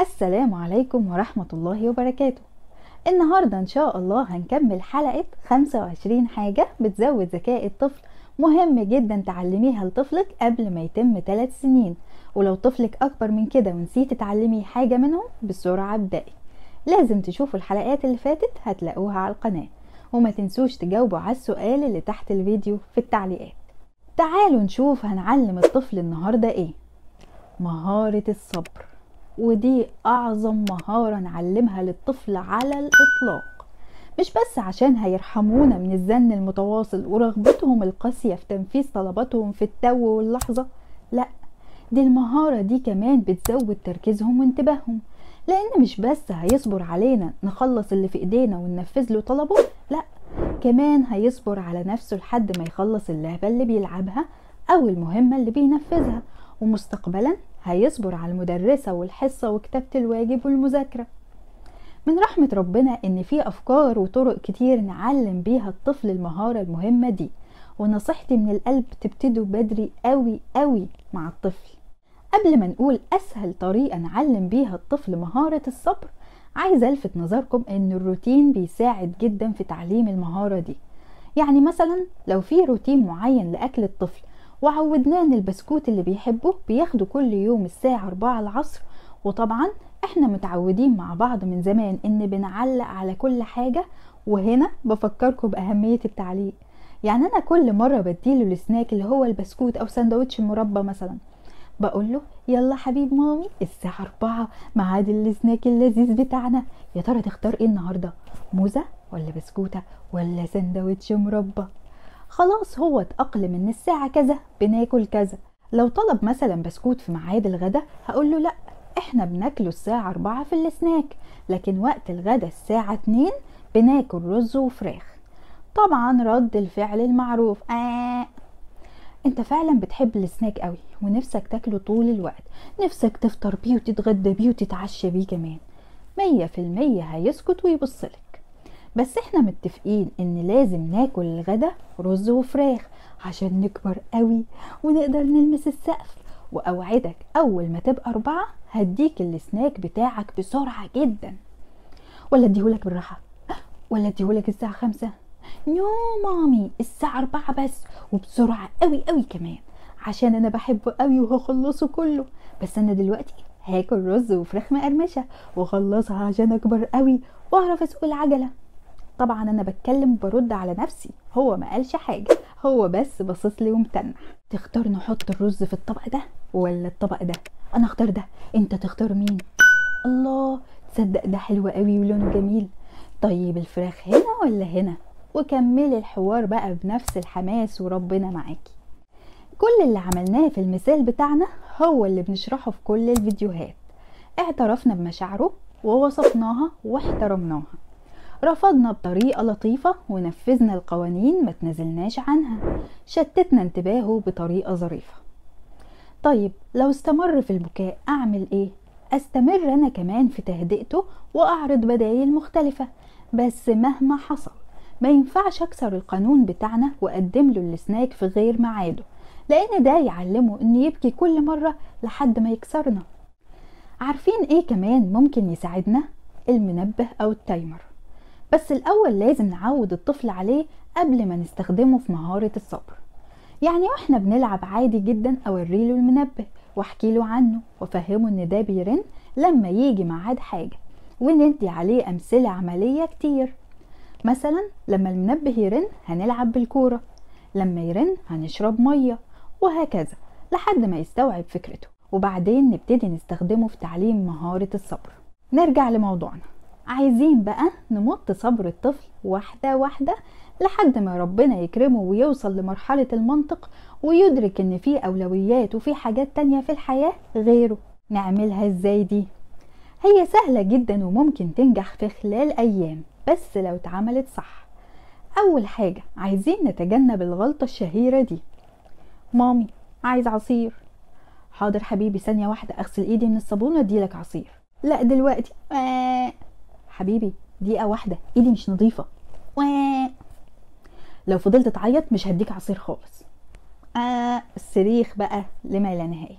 السلام عليكم ورحمة الله وبركاته. النهاردة إن شاء الله هنكمل حلقة 25 حاجة بتزود ذكاء الطفل. مهم جدا تعلميها لطفلك قبل ما يتم 3 سنين. ولو طفلك أكبر من كده ونسيتي تعلمي حاجة منهم بسرعة ابدأي. لازم تشوفوا الحلقات اللي فاتت هتلاقوها على القناة. وما تنسوش تجاوبوا على السؤال اللي تحت الفيديو في التعليقات. تعالوا نشوف هنعلم الطفل النهاردة إيه. مهارة الصبر. ودي أعظم مهارة نعلمها للطفل على الإطلاق. مش بس عشان هيرحمونا من الزن المتواصل ورغبتهم القاسية في تنفيذ طلباتهم في التو واللحظة لأ دي المهارة دي كمان بتزود تركيزهم وانتباههم. لأن مش بس هيصبر علينا نخلص اللي في إيدينا وننفذ له طلبه لأ كمان هيصبر على نفسه لحد ما يخلص اللعبة اللي بيلعبها أو المهمة اللي بينفذها. ومستقبلا هيصبر على المدرسة والحصة وكتابة الواجب والمذاكرة. من رحمة ربنا إن في أفكار وطرق كتير نعلم بيها الطفل المهارة المهمة دي ونصيحتي من القلب تبتدوا بدري قوي قوي مع الطفل. قبل ما نقول أسهل طريقة نعلم بيها الطفل مهارة الصبر عايزة ألفت نظركم إن الروتين بيساعد جدا في تعليم المهارة دي. يعني مثلا لو في روتين معين لأكل الطفل وعودناه إن البسكوت اللي بيحبه بياخده كل يوم الساعة 4 العصر. وطبعا إحنا متعودين مع بعض من زمان إن بنعلق على كل حاجة وهنا بفكركم بأهمية التعليق. يعني أنا كل مرة بديله السناك اللي هو البسكوت أو سندوتش المربى مثلا بقول له يلا حبيب مامي الساعة أربعة ميعاد السناك اللذيذ بتاعنا. يا ترى تختار إيه النهاردة موزة ولا بسكوتة ولا سندوتش مربى؟ خلاص هو اتأقلم إن الساعة كذا بناكل كذا. لو طلب مثلا بسكوت في ميعاد الغدا هقول له لا إحنا بناكله الساعة أربعة في السناك لكن وقت الغدا الساعة اتنين بناكل رز وفراخ. طبعا رد الفعل المعروف. آه. أنت فعلا بتحب السناك قوي ونفسك تاكله طول الوقت. نفسك تفطر بيه وتتغدى بيه وتتعشى بيه كمان. مية في المية هيسكت ويبصلك بس إحنا متفقين ان لازم ناكل الغدا رز وفراخ عشان نكبر قوي ونقدر نلمس السقف. وأوعدك أول ما تبقى أربعة هديك السناك بتاعك بسرعة جدا. ولا أديهولك بالراحة. ولا أديهولك الساعة خمسة. نو مامي الساعة أربعة بس. وبسرعة قوي قوي كمان. عشان أنا بحبه قوي وهخلصه كله. بس أنا دلوقتي هاكل رز وفراخ مقرمشة. وأخلصها عشان أكبر قوي وأعرف أسوق العجلة. طبعا أنا بتكلم وبرد على نفسي. هو ما قالش حاجة. هو بس باصص لي ومتنح. تختار نحط الرز في الطبق ده ولا الطبق ده؟ أنا أختار ده. أنت تختار مين؟ الله تصدق ده حلو قوي ولونه جميل. طيب الفراخ هنا ولا هنا؟ وكملي الحوار بقى بنفس الحماس وربنا معاكي. كل اللي عملناه في المثال بتاعنا هو اللي بنشرحه في كل الفيديوهات. اعترفنا بمشاعره ووصفناها واحترمناها. رفضنا بطريقة لطيفة ونفذنا القوانين ما تنزلناش عنها. شتتنا انتباهه بطريقة ظريفة. طيب لو استمر في البكاء أعمل إيه؟ أستمر أنا كمان في تهدئته وأعرض بدايل مختلفة. بس مهما حصل ما ينفعش أكسر القانون بتاعنا وأقدم له السناك في غير ميعاده لأن ده يعلمه إن يبكي كل مرة لحد ما يكسرنا. عارفين إيه كمان ممكن يساعدنا؟ المنبه أو التايمر. بس الأول لازم نعود الطفل عليه قبل ما نستخدمه في مهارة الصبر. يعني وإحنا بنلعب عادي جدا أوريله المنبه وأحكي له عنه وأفهمه إن ده بيرن لما يجي ميعاد حاجة وندي عليه أمثلة عملية كتير. مثلا لما المنبه يرن هنلعب بالكورة لما يرن هنشرب مية وهكذا لحد ما يستوعب فكرته. وبعدين نبتدي نستخدمه في تعليم مهارة الصبر. نرجع لموضوعنا. عايزين بقى نمط صبر الطفل واحدة واحدة لحد ما ربنا يكرمه ويوصل لمرحلة المنطق ويدرك إن في أولويات وفي حاجات تانية في الحياة غيره. نعملها إزاي دي؟ هي سهلة جدا وممكن تنجح في خلال أيام بس لو اتعملت صح. أول حاجة عايزين نتجنب الغلطة الشهيرة دي. مامي عايز عصير. حاضر حبيبي ثانية واحدة أغسل إيدي من الصابون وأديلك عصير. لا دلوقتي. آه. حبيبي دقيقة واحدة إيدي مش نظيفة. لو فضلت تعيط مش هديك عصير خالص. آه الصريخ بقى لما لا نهاية.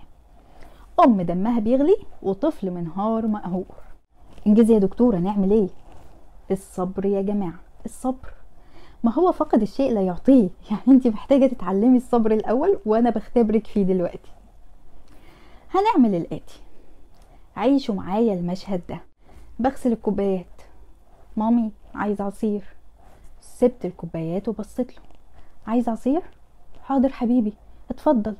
أم دمها بيغلي وطفل منهار مقهور. انجزي يا دكتورة نعمل إيه؟ الصبر يا جماعة الصبر. ما هو فقد الشيء لا يعطيه. يعني انت محتاجة تتعلمي الصبر الأول وأنا بختبرك فيه دلوقتي. هنعمل الآتي. عيشوا معايا المشهد ده. بغسل الكوبايات. مامي عايز عصير. سبت الكوبايات وبصيت له. عايز عصير؟ حاضر حبيبي اتفضل.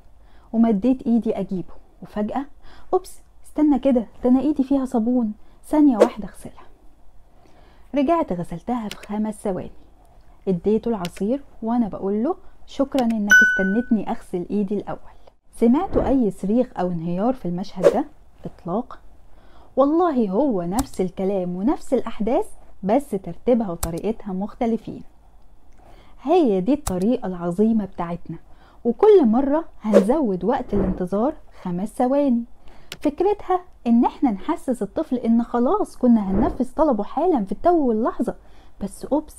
ومديت ايدي اجيبه. وفجأة أوبس استنى كده ده أنا ايدي فيها صابون. ثانية واحدة اغسلها. رجعت غسلتها في خمس ثواني. اديته العصير وأنا بقول له شكرا إنك استنتني أغسل إيدي الأول. سمعتوا أي صريخ أو انهيار في المشهد ده؟ اطلاقا. والله هو نفس الكلام ونفس الأحداث بس ترتيبها وطريقتها مختلفين. هي دي الطريقة العظيمة بتاعتنا. وكل مرة هنزود وقت الانتظار خمس ثواني. فكرتها إن إحنا نحسس الطفل إن خلاص كنا هننفذ طلبه حالا في التو واللحظة. بس أوبس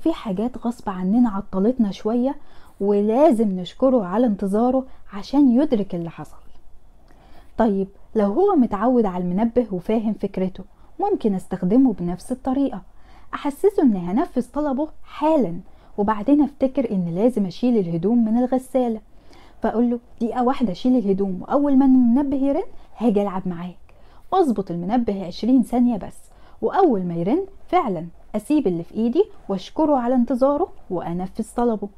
في حاجات غصب عننا عطلتنا شوية ولازم نشكره على انتظاره عشان يدرك اللي حصل. طيب لو هو متعود على المنبه وفاهم فكرته ممكن أستخدمه بنفس الطريقة. أحسسه إني هنفذ طلبه حالا وبعدين أفتكر ان لازم أشيل الهدوم من الغسالة. فأقول له دقيقة واحدة اشيل الهدوم وأول ما المنبه يرن هاجي ألعب معاك. واظبط المنبه عشرين ثانية بس وأول ما يرن فعلا أسيب اللي في إيدي وأشكره على انتظاره وأنفذ طلبه.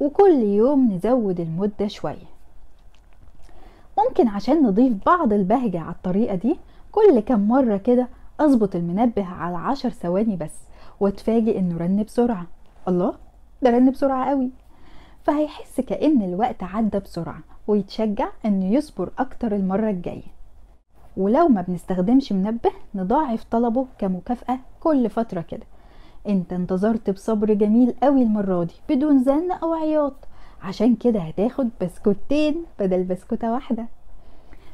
وكل يوم نزود المدة شوية. ممكن عشان نضيف بعض البهجة على الطريقة دي كل كم مرة كده أظبط المنبه على عشر ثواني بس وأتفاجئ إنه رن بسرعة. الله! ده رن بسرعة قوي. فهيحس كأن الوقت عدى بسرعة ويتشجع إنه يصبر أكتر المرة الجاية. ولو ما بنستخدمش منبه نضاعف طلبه كمكافأة كل فترة كده. أنت انتظرت بصبر جميل قوي المرة دي بدون زن أو عياط. عشان كده هتاخد بسكوتين بدل بسكوتة واحدة.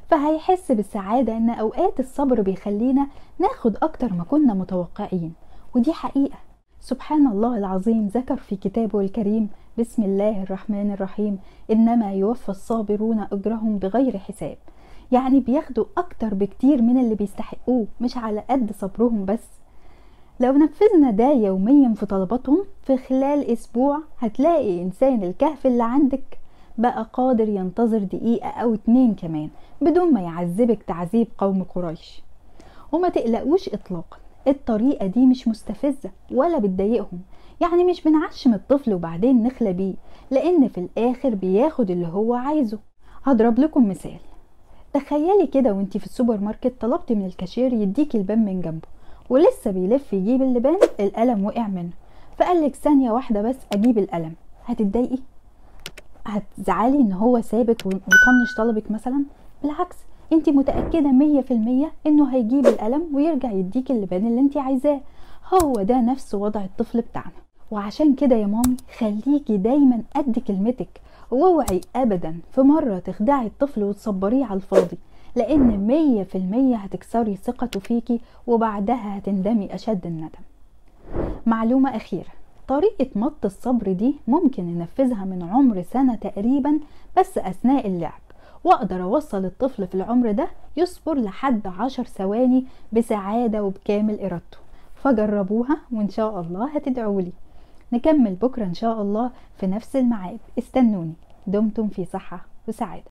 فهيحس بالسعادة إن أوقات الصبر بيخلينا ناخد أكتر ما كنا متوقعين ودي حقيقة. سبحان الله العظيم ذكر في كتابه الكريم بسم الله الرحمن الرحيم إنما يوفى الصابرون أجرهم بغير حساب. يعني بياخدوا أكتر بكتير من اللي بيستحقوه مش على قد صبرهم بس. لو نفذنا ده يوميا في طلباتهم في خلال أسبوع هتلاقي إنسان الكهف اللي عندك بقى قادر ينتظر دقيقة أو اتنين كمان بدون ما يعذبك تعذيب قوم قريش. وما تقلقوش اطلاقا الطريقة دي مش مستفزة ولا بتضايقهم. يعني مش بنعشم الطفل وبعدين نخل بيه لأن في الآخر بياخد اللي هو عايزه. هضرب لكم مثال. تخيلي كده وانتي في السوبر ماركت طلبتي من الكاشير يديكي لبان من جنبه. ولسه بيلف يجيب اللبان القلم وقع منه. فقالك ثانية واحدة بس أجيب القلم. هتتضايقي؟ هتزعلي إن هو سابك وطنش طلبك مثلا؟ بالعكس أنت متأكدة مية في المية إنه هيجيب القلم ويرجع يديك اللبان اللي أنت عايزاه. هو ده نفس وضع الطفل بتاعنا. وعشان كده يا مامي خليكي دايما قد كلمتك واوعي ابدا في مرة تخدعي الطفل وتصبريه على الفاضي. لأن مية في المية هتكسري ثقته فيكي وبعدها هتندمي أشد الندم. معلومة أخيرة طريقة مط الصبر دي ممكن ننفذها من عمر سنة تقريبا بس أثناء اللعب. وأقدر أوصل الطفل في العمر ده يصبر لحد عشر ثواني بسعادة وبكامل إرادته. فجربوها وإن شاء الله هتدعولي نكمل بكرة إن شاء الله في نفس الميعاد. استنوني. دمتم في صحة وسعادة.